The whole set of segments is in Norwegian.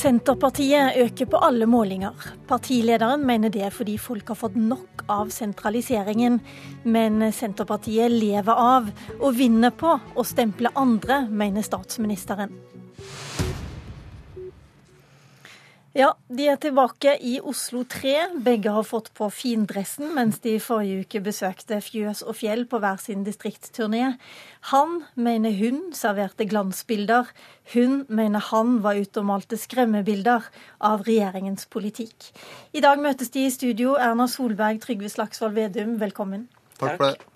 Senterpartiet øker på alle målinger. Partilederen mener det er fordi folk har fått nok av sentraliseringen. Men Senterpartiet lever av og vinner på å stemple andre, mener statsministeren. Ja, de er tilbake i Oslo 3. Begge har fått på findressen mens de i forrige uke besøkte fjøs og fjell på hver sin distriktsturné. Han mener hun serverte glansbilder. Hun mener han var ute og malte skremmebilder av regjeringens politikk. I dag møtes de i studio. Erna Solberg, Trygve Slagsvold Vedum, velkommen. Takk for det.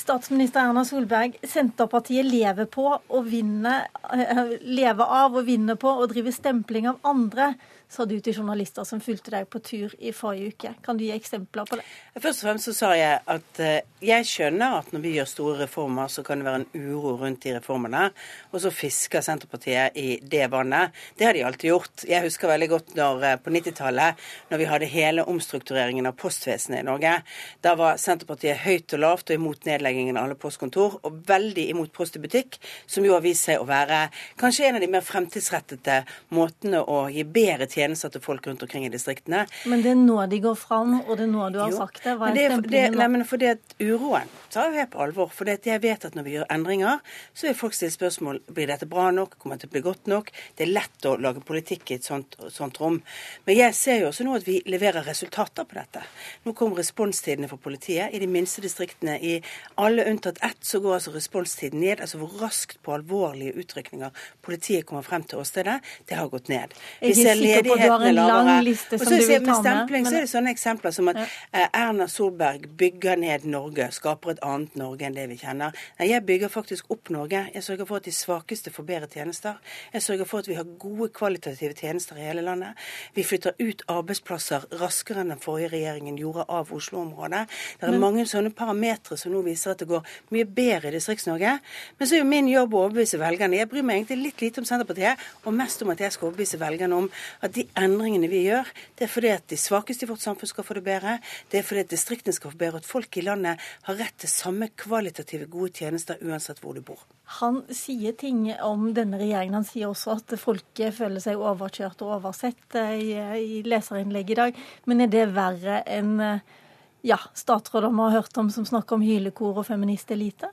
Statsminister Erna Solberg, Senterpartiet lever, på å vinne, eh, lever av og vinne på å drive stempling av andre sa du til journalister som fulgte deg på tur i forrige uke. Kan du gi eksempler på det? Først og fremst så sa jeg at eh, jeg skjønner at når vi gjør store reformer, så kan det være en uro rundt de reformene. Og så fisker Senterpartiet i det vannet. Det har de alltid gjort. Jeg husker veldig godt når, eh, på 90-tallet, når vi hadde hele omstruktureringen av postvesenet i Norge. Da var Senterpartiet høyt og lavt og imot nedleggingen av alle postkontor, og veldig imot Post i butikk, som jo har vist seg å være kanskje en av de mer fremtidsrettede måtene å gi bedre tjenester tjenester til folk rundt omkring i distriktene. Men det er nå de går fram, og det er nå du har jo, sagt det. Hva er, er stemplingen Nei, men fordi at uroen tar jeg på alvor. For jeg vet at når vi gjør endringer, så vil folk stille spørsmål blir dette bra nok, kommer det til å bli godt nok. Det er lett å lage politikk i et sånt, sånt rom. Men jeg ser jo også nå at vi leverer resultater på dette. Nå kommer responstidene for politiet. I de minste distriktene, i alle unntatt ett, så går altså responstiden ned. Altså hvor raskt på alvorlige utrykninger politiet kommer frem til åstedet, det har gått ned. Vi ser ledigheten og du har en lang liste som du vil ta med. Med stempling så er det sånne eksempler som at ja. Eh, Erna Solberg bygger ned Norge, skaper et annet Norge enn det vi kjenner. Nei, jeg bygger faktisk opp Norge. Jeg sørger for at de svakeste får bedre tjenester. Jeg sørger for at vi har gode kvalitative tjenester i hele landet. Vi flytter ut arbeidsplasser raskere enn den forrige regjeringen gjorde av Oslo-området. Det er Men... mange sånne parametere som nå viser at det går mye bedre i Distrikts-Norge. Men så er jo min jobb å overbevise velgerne. Jeg bryr meg egentlig litt lite om Senterpartiet, og mest om at jeg skal overbevise velgerne om at de endringene vi gjør, det er fordi at de svakeste i vårt samfunn skal få det bedre. Det er fordi at distriktene skal få bedre, at folk i landet har rett til samme kvalitative gode tjenester uansett hvor du bor. Han sier ting om denne regjeringen. Han sier også at folket føler seg overkjørt og oversett eh, i, i leserinnlegg i dag. Men er det verre enn eh, ja, statsråder vi har hørt om som snakker om hylekor og feministelite?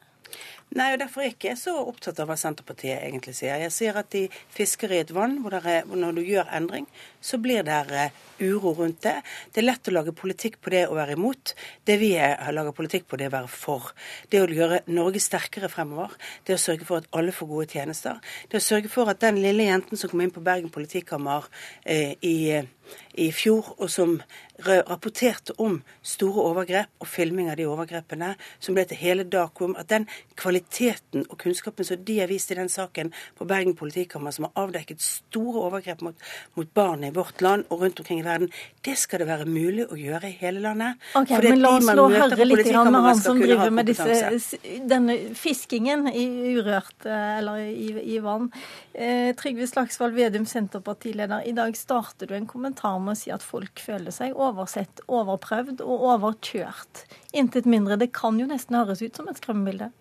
Nei, og Derfor er jeg ikke så opptatt av hva Senterpartiet egentlig sier. Jeg sier at de fisker i et vann hvor, er, når du gjør endring, så blir det uh, uro rundt det. Det er lett å lage politikk på det å være imot. Det vi har laget politikk på, det å være for. Det å gjøre Norge sterkere fremover. Det å sørge for at alle får gode tjenester. Det å sørge for at den lille jenten som kom inn på Bergen politikammer eh, i uh, i fjor, og som rapporterte om store overgrep og filming av de overgrepene, som ble til hele Dakum, at den kvaliteten og kunnskapen som de har vist i den saken på Bergen politikammer, som har avdekket store overgrep mot, mot barn i vårt land og rundt omkring i verden, det skal det være mulig å gjøre i hele landet. Ok, men La oss nå høre litt med han som driver med disse, denne fiskingen i urørt, eh, eller i, i vann. Eh, Trygve Slagsvold Vedum, Senterpartileder. I dag starter du en kommentar med å si at folk føler seg oversett, overprøvd og overkjørt. Intet mindre. Det kan jo nesten høres ut som et skremmebilde.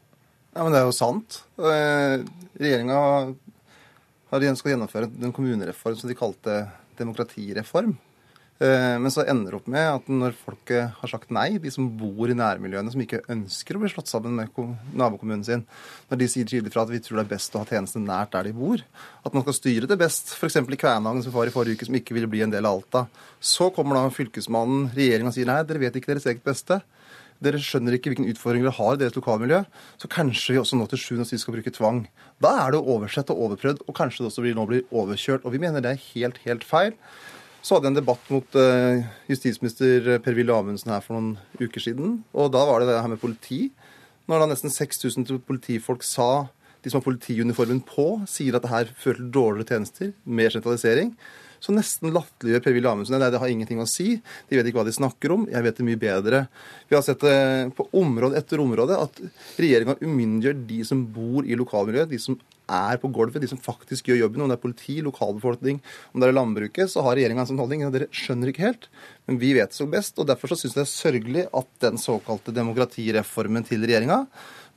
Ja, men det er jo sant. Eh, Regjeringa skal gjennomføre en kommunereform som de kalte demokratireform. Eh, men så ender det opp med at når folk har sagt nei, de som bor i nærmiljøene, som ikke ønsker å bli slått sammen med nabokommunen sin, når de sier tydelig fra at vi tror det er best å ha tjenestene nært der de bor, at man skal styre det best, f.eks. i Kvænangen som var i forrige uke, som ikke ville bli en del av Alta, så kommer da fylkesmannen, regjeringa sier nei, dere vet ikke deres eget beste. Dere skjønner ikke hvilken utfordring dere har i deres lokalmiljø. Så kanskje vi også nå til sjuende og sist skal bruke tvang. Da er det oversett og overprøvd, og kanskje det også blir, nå blir overkjørt. Og vi mener det er helt, helt feil. Så hadde jeg en debatt mot uh, justisminister Per-Willy Amundsen her for noen uker siden. Og da var det det her med politi. Når da nesten 6000 politifolk sa de som har politiuniformen på, sier at det her fører til dårligere tjenester, mer sentralisering, så nesten latterliggjør Per-Willy Amundsen det. Det har ingenting å si. De vet ikke hva de snakker om. Jeg vet det mye bedre. Vi har sett det på område etter område at regjeringa umyndiggjør de som bor i lokalmiljøet, de som er på gulvet, de som faktisk gjør jobben. Om det er politi, lokalbefolkning, om det er landbruket, så har regjeringa en sånn holdning. Og dere skjønner ikke helt. Men vi vet så best. og Derfor så syns jeg det er sørgelig at den såkalte demokratireformen til regjeringa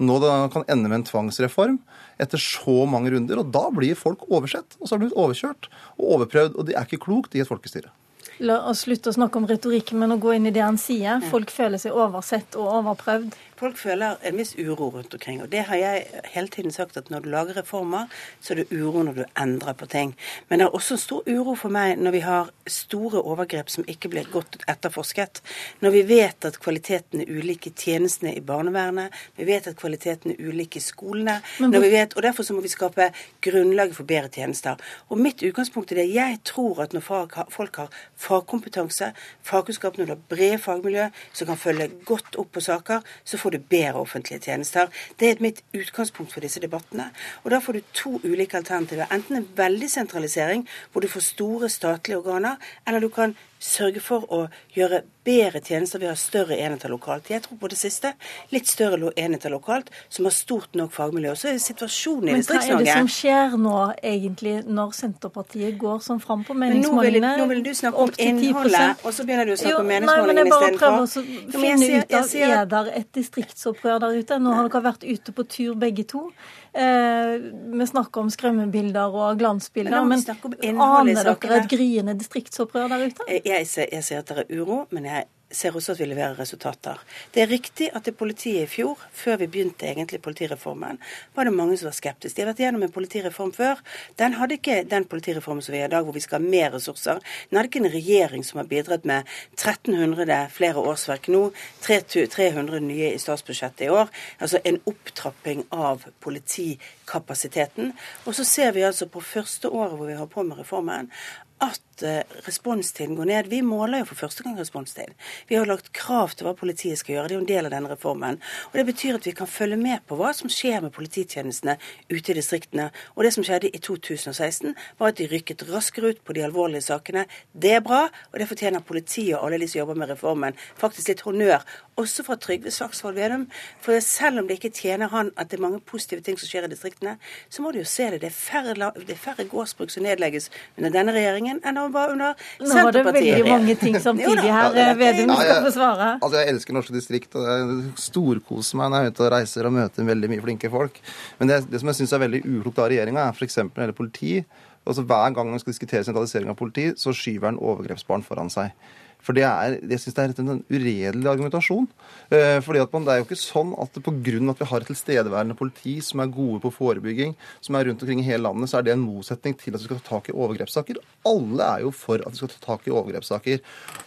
nå kan ende med en tvangsreform etter så mange runder. Og da blir folk oversett. Og så har de blitt overkjørt og overprøvd. Og det er ikke klokt i et folkestyre. La oss slutte å snakke om retorikk, men å gå inn i det han sier. Folk føler seg oversett og overprøvd. Folk føler en viss uro rundt omkring. Og det har jeg hele tiden sagt, at når du lager reformer, så er det uro når du endrer på ting. Men det er også stor uro for meg når vi har store overgrep som ikke blir godt etterforsket. Når vi vet at kvaliteten er ulik i tjenestene i barnevernet, vi vet at kvaliteten er ulik i skolene. Hvor... Vet, og Derfor så må vi skape grunnlaget for bedre tjenester. Og mitt utgangspunkt er det. Jeg tror at når folk har fagkompetanse, fagkunnskap, når du har brede fagmiljø som kan følge godt opp på saker, så får får du bedre offentlige tjenester. Det er mitt utgangspunkt for disse debattene. Og da får du to ulike alternativer. Enten en veldig sentralisering, hvor du får store statlige organer, eller du kan sørge for å gjøre bedre tjenester ved å ha større enheter lokalt. Jeg tror på det siste. Litt større enheter lokalt som har stort nok fagmiljø. Så er det situasjonen i Distrikts-Norge. Men hva er det som skjer nå, egentlig, når Senterpartiet går sånn fram på meningsmålingene? Nå, nå vil, du snakke om innholdet, og så begynner du å snakke om meningsmålingene istedenfor. Jeg bare prøver å finne ut av er det et distriktsopprør der ute. Nå har dere vært ute på tur begge to. Eh, vi snakker om skremmebilder og glansbilder, men, men aner dere et gryende distriktsopprør der ute? Jeg ser, jeg ser at det er uro, men jeg ser også at vi leverer resultater. Det er riktig at det politiet i fjor, før vi begynte egentlig politireformen, var det mange som var skeptiske. De har vært gjennom en politireform før. Den hadde ikke den politireformen som vi har i dag, hvor vi skal ha mer ressurser. Den hadde ikke en regjering som har bidratt med 1300 flere årsverk nå, 300 nye i statsbudsjettet i år. Altså en opptrapping av politikapasiteten. Og så ser vi altså på første året hvor vi har på med reformen, at eh, responstiden går ned. Vi måler jo for første gang responstid. Vi har lagt krav til hva politiet skal gjøre. Det er jo en del av denne reformen. Og Det betyr at vi kan følge med på hva som skjer med polititjenestene ute i distriktene. Og det som skjedde i 2016, var at de rykket raskere ut på de alvorlige sakene. Det er bra, og det fortjener politiet og alle de som jobber med reformen, faktisk litt honnør. Også fra Trygve Slagsvold Vedum. For selv om det ikke tjener han at det er mange positive ting som skjer i distriktene, så må du jo se det. Det er færre, færre gårdsbruk som nedlegges under denne regjeringen regjeringen enn han var under Senterpartiet. Nå var det veldig mange ting samtidig her. Vedum skal få svare. Altså, jeg elsker norske distrikt, og jeg storkoser meg når jeg er ute og reiser og møter veldig mye flinke folk. Men det, det som jeg syns er veldig uklokt av regjeringa, er f.eks. når det gjelder politi. Altså, hver gang man skal diskutere sentralisering av politi, så skyver han overgrepsbarn foran seg. For det er, jeg synes det er en uredelig argumentasjon. Eh, fordi at man, Det er jo ikke sånn at pga. at vi har et tilstedeværende politi som er gode på forebygging, som er rundt omkring i hele landet, så er det en motsetning til at vi skal ta tak i overgrepssaker. Alle er jo for at vi skal ta tak i overgrepssaker.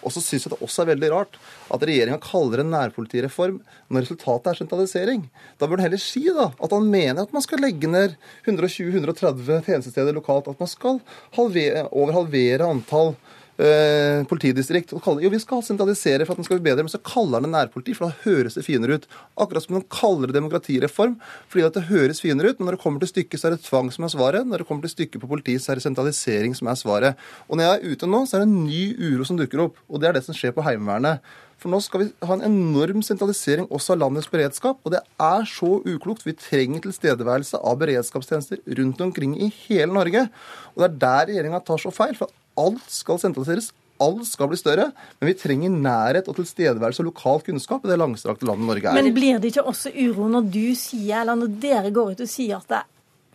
Og så syns jeg det også er veldig rart at regjeringa kaller det en nærpolitireform når resultatet er sentralisering. Da bør han heller si da, at han mener at man skal legge ned 120-130 tjenestesteder lokalt. At man skal halvere, over halvere antall eh, politidistrikt og kaller jo vi skal sentralisere for at den skal bli bedre, men så kaller den nærpoliti, for da høres det finere ut. Akkurat som den kaller det demokratireform fordi at det høres finere ut, men når det kommer til stykket, så er det tvang som er svaret. Når det kommer til stykket på politiet, så er det sentralisering som er svaret. Og når jeg er ute nå, så er det en ny uro som dukker opp, og det er det som skjer på Heimevernet. For nå skal vi ha en enorm sentralisering også av landets beredskap. Og det er så uklokt. Vi trenger tilstedeværelse av beredskapstjenester rundt omkring i hele Norge. Og det er der regjeringa tar så feil. For alt skal sentraliseres. Alt skal bli større, men vi trenger nærhet og tilstedeværelse og lokal kunnskap i det langstrakte landet Norge er. Men blir det ikke også uro når du sier, eller når dere går ut og sier at det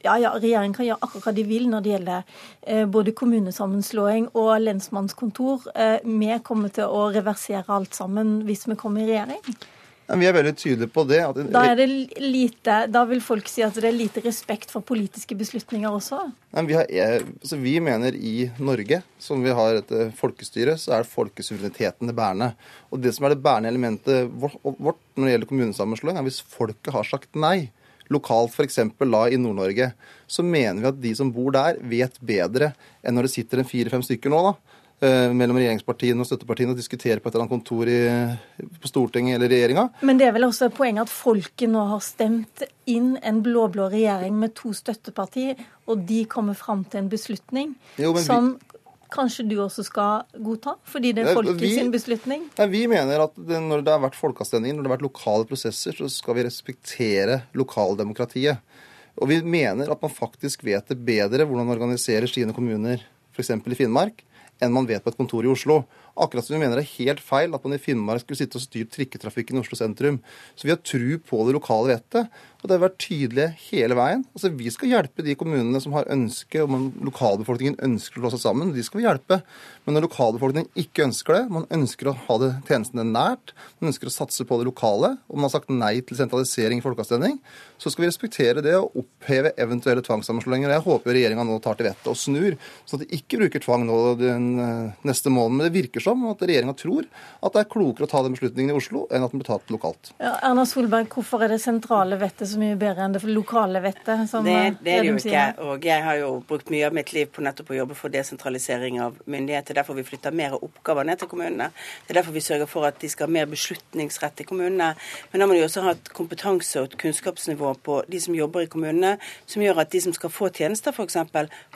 ja, ja, regjeringen kan gjøre akkurat hva de vil når det gjelder eh, både kommunesammenslåing og lensmannskontor. Eh, vi kommer til å reversere alt sammen hvis vi kommer i regjering. Vi er veldig tydelige på det. da, det lite, da, vil folk si at det er lite respekt for politiske beslutninger også? Vi, har, altså vi, mener i Norge, som vi har et folkestyre, så er folkesuvereniteten det bærende. Og det som er det bærende elementet vårt når det gjelder kommunesammenslåing, er hvis folket har sagt nei lokalt, f.eks. i Nord-Norge, så mener vi at de som bor der, vet bedre enn når det sitter en fire-fem stykker nå. da, mellom regjeringspartiene og støttepartiene og diskutere på et eller annet kontor i, på Stortinget eller regjeringa. Men det er vel også poenget at folket nå har stemt inn en blå-blå regjering med to støttepartier, og de kommer fram til en beslutning jo, som vi, kanskje du også skal godta, fordi det er folket vi, sin beslutning? Nei, vi mener at det, når det har vært folkeavstemninger, når det har vært lokale prosesser, så skal vi respektere lokaldemokratiet. Og vi mener at man faktisk vet det bedre hvordan man organiserer sine kommuner, f.eks. i Finnmark, enn man vet på et kontor i Oslo. Akkurat som vi mener det er helt feil at man i Finnmark skulle sitte og styrt trikketrafikken i Oslo sentrum. Så vi har tru på det lokale vettet. Og det har vært tydelige hele veien. Altså, Vi skal hjelpe de kommunene som har ønske, om lokalbefolkningen ønsker å slå seg sammen. De skal vi hjelpe. Men når lokalbefolkningen ikke ønsker det, man ønsker å ha det tjenestene nært, man ønsker å satse på det lokale, og man har sagt nei til sentralisering i folkeavstemning, så skal vi respektere det og oppheve eventuelle tvangssammenslåinger. Jeg håper regjeringa nå tar til vettet og snur, sånn at de ikke bruker tvang nå den eh, neste måneden. Men det virker som at regjeringa tror at det er klokere å ta den beslutningen i Oslo enn at den blir tatt lokalt. Ja, Erna Solberg, hvorfor er det sentrale vettet så mye bedre enn det lokale vettet? Som det, det er det jo ikke. Og jeg har jo brukt mye av mitt liv på nettopp å jobbe for desentralisering av myndigheter. Derfor vi flytter mer oppgaver ned til kommunene. Det er derfor vi sørger for at de skal ha mer beslutningsrett i kommunene. Men da må de også ha et kompetanse og et kunnskapsnivå på de som jobber i kommunene, som gjør at de som skal få tjenester, f.eks.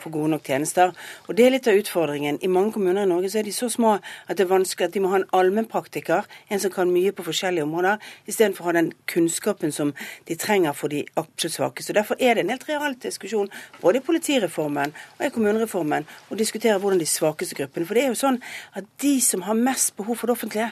får gode nok tjenester. Og det er litt av utfordringen. I mange kommuner i Norge så er de så små at det er vanskelig at de må ha en allmennpraktiker, en som kan mye på forskjellige områder, istedenfor å ha den kunnskapen som de trenger for de absolutt svakeste. Derfor er det en helt real diskusjon både i politireformen og i kommunereformen å diskutere hvordan de svakeste gruppene For det er jo sånn at de som har mest behov for det offentlige,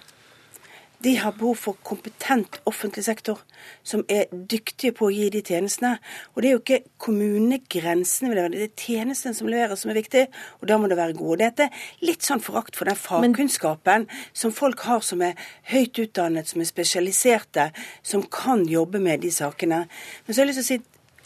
de har behov for kompetent offentlig sektor som er dyktige på å gi de tjenestene. Og det er jo ikke kommunegrensene vi leverer, det er tjenestene som leveres som er viktig, og da må det være gode. Det er litt sånn forakt for den fagkunnskapen som folk har som er høyt utdannet, som er spesialiserte, som kan jobbe med de sakene. Men så har jeg lyst til å si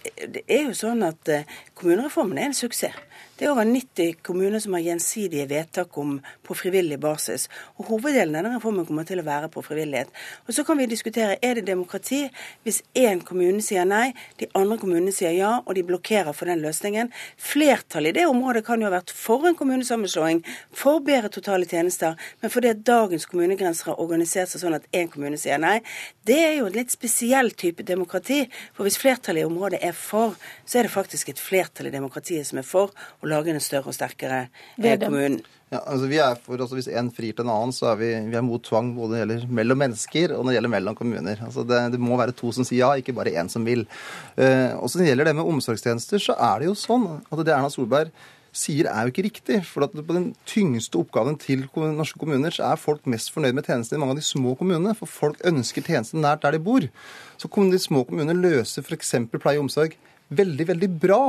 det er jo sånn at eh, kommunereformen er en suksess. Det er over 90 kommuner som har gjensidige vedtak om på frivillig basis. Og Hoveddelen av denne reformen kommer til å være på frivillighet. Og Så kan vi diskutere er det demokrati hvis én kommune sier nei, de andre kommunene sier ja, og de blokkerer for den løsningen. Flertallet i det området kan jo ha vært for en kommunesammenslåing, for bedre totale tjenester, men fordi at dagens kommunegrenser har organisert seg sånn at én kommune sier nei. Det er jo en litt spesiell type demokrati. For hvis flertallet i området er for, så er det faktisk et flertall i demokratiet som er for å lage en større og sterkere eh, kommune. Ja, altså vi er for, altså Hvis én frir til en annen, så er vi, vi er mot tvang både når det gjelder mellom mennesker og når det gjelder mellom kommuner. Altså det, det må være to som sier ja, ikke bare én som vil. Uh, og så Når det gjelder det med omsorgstjenester, så er det jo sånn at det Erna Solberg sier er jo ikke riktig. For at på den tyngste oppgaven til norske kommuner så er folk mest fornøyd med tjenestene i mange av de små kommunene. For folk ønsker tjenestene nært der de bor. Så de små kommunene løser f.eks. pleie og omsorg veldig, veldig bra.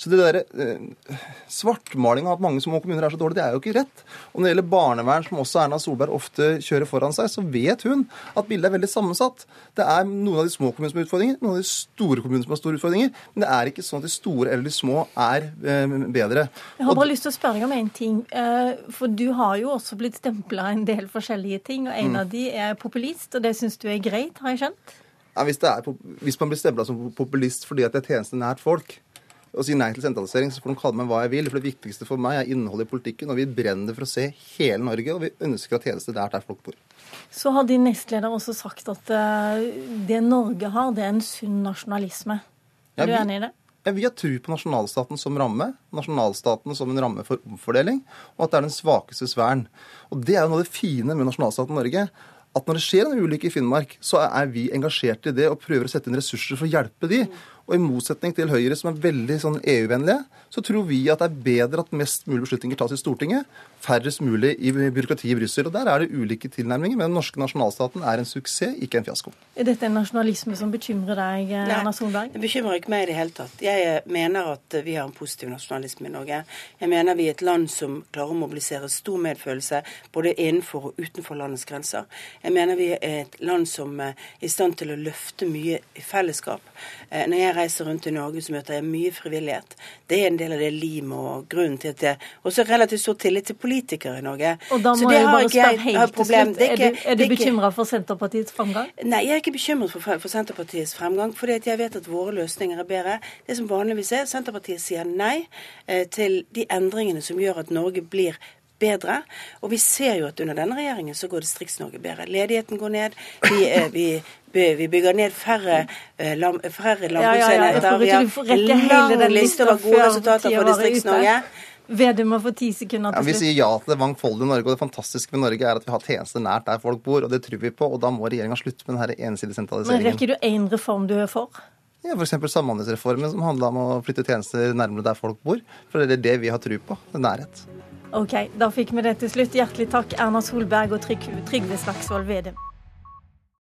Så det derre eh, svartmalinga av at mange små kommuner er så dårlige, det er jo ikke rett. Og når det gjelder barnevern, som også Erna Solberg ofte kjører foran seg, så vet hun at bildet er veldig sammensatt. Det er noen av de små kommunene som har utfordringer, noen av de store kommunene som har store utfordringer. Men det er ikke sånn at de store eller de små er eh, bedre. Jeg har bare lyst til å spørre deg om en ting. Eh, for du har jo også blitt stempla en del forskjellige ting, og en mm. av de er populist, og det syns du er greit, har jeg skjønt? Ja, hvis, er, hvis, man blir stempla som populist fordi at det er tjeneste nært folk, og sier nei til sentralisering, så får de kalle meg hva jeg vil. For det viktigste for meg er innholdet i politikken, og vi brenner for å se hele Norge, og vi ønsker at tjenester nært der folk bor. Så har din nestleder også sagt at uh, det Norge har, det er en sunn nasjonalisme. Er ja, du enig i det? Ja, Vi har tro på nasjonalstaten som ramme, nasjonalstaten som en ramme for omfordeling, og at det er den svakestes vern. Og Det er jo noe av det fine med nasjonalstaten Norge at når det skjer en ulykke i Finnmark, så er vi engasjert i det og prøver å sette inn ressurser for å hjelpe de. Og i motsetning til Høyre, som er veldig sånn EU-vennlige, så tror vi at det er bedre at mest mulig beslutninger tas i Stortinget, færrest mulig i byråkratiet i Brussel. Og der er det ulike tilnærminger, men den norske nasjonalstaten er en suksess, ikke en fiasko. Er dette en nasjonalisme som bekymrer deg, Erna Solberg? Det bekymrer ikke meg i det hele tatt. Jeg eh, mener at vi har en positiv nasjonalisme i Norge. Jeg mener vi er et land som klarer å mobilisere stor medfølelse både innenfor og utenfor landets grenser. Jeg mener vi er et land som er i stand til å løfte mye i fellesskap. Eh, når jeg reiser rundt i Norge, så møter jeg mye frivillighet. Det er en del av det limet og grunnen til at jeg også relativt stor tillit til politikere i Norge. Og da må jeg bare spørre helt til slutt, er, du, er du bekymra for Senterpartiets fremgang? Nei, jeg er ikke bekymret for, for Senterpartiets fremgang, fordi jeg vet at våre løsninger er bedre. Det som vanligvis er, Senterpartiet sier nei eh, til de endringene som gjør at Norge blir bedre. Og vi ser jo at under denne regjeringen så går Distrikts-Norge bedre. Ledigheten går ned. Vi, vi, vi bygger ned færre, eh, lam, færre landbruksenheter. Ja, ja, ja. Vi har en lang liste over gode resultater for Distrikts-Norge. Vedum må få ti sekunder til slutt. Ja, vi sier ja til det mangfoldige Norge. Og det fantastiske med Norge er at vi har tjenester nært der folk bor, og det tror vi på. Og da må regjeringa slutte med denne ensidige sentraliseringen. Men rekker du én reform du er for? Ja, F.eks. Samhandlingsreformen, som handla om å flytte tjenester nærmere der folk bor. For det er det vi har tro på. Nærhet. Ok, da fikk vi det til slutt. Hjertelig takk, Erna Solberg og Trygve Slagsvold Vedum.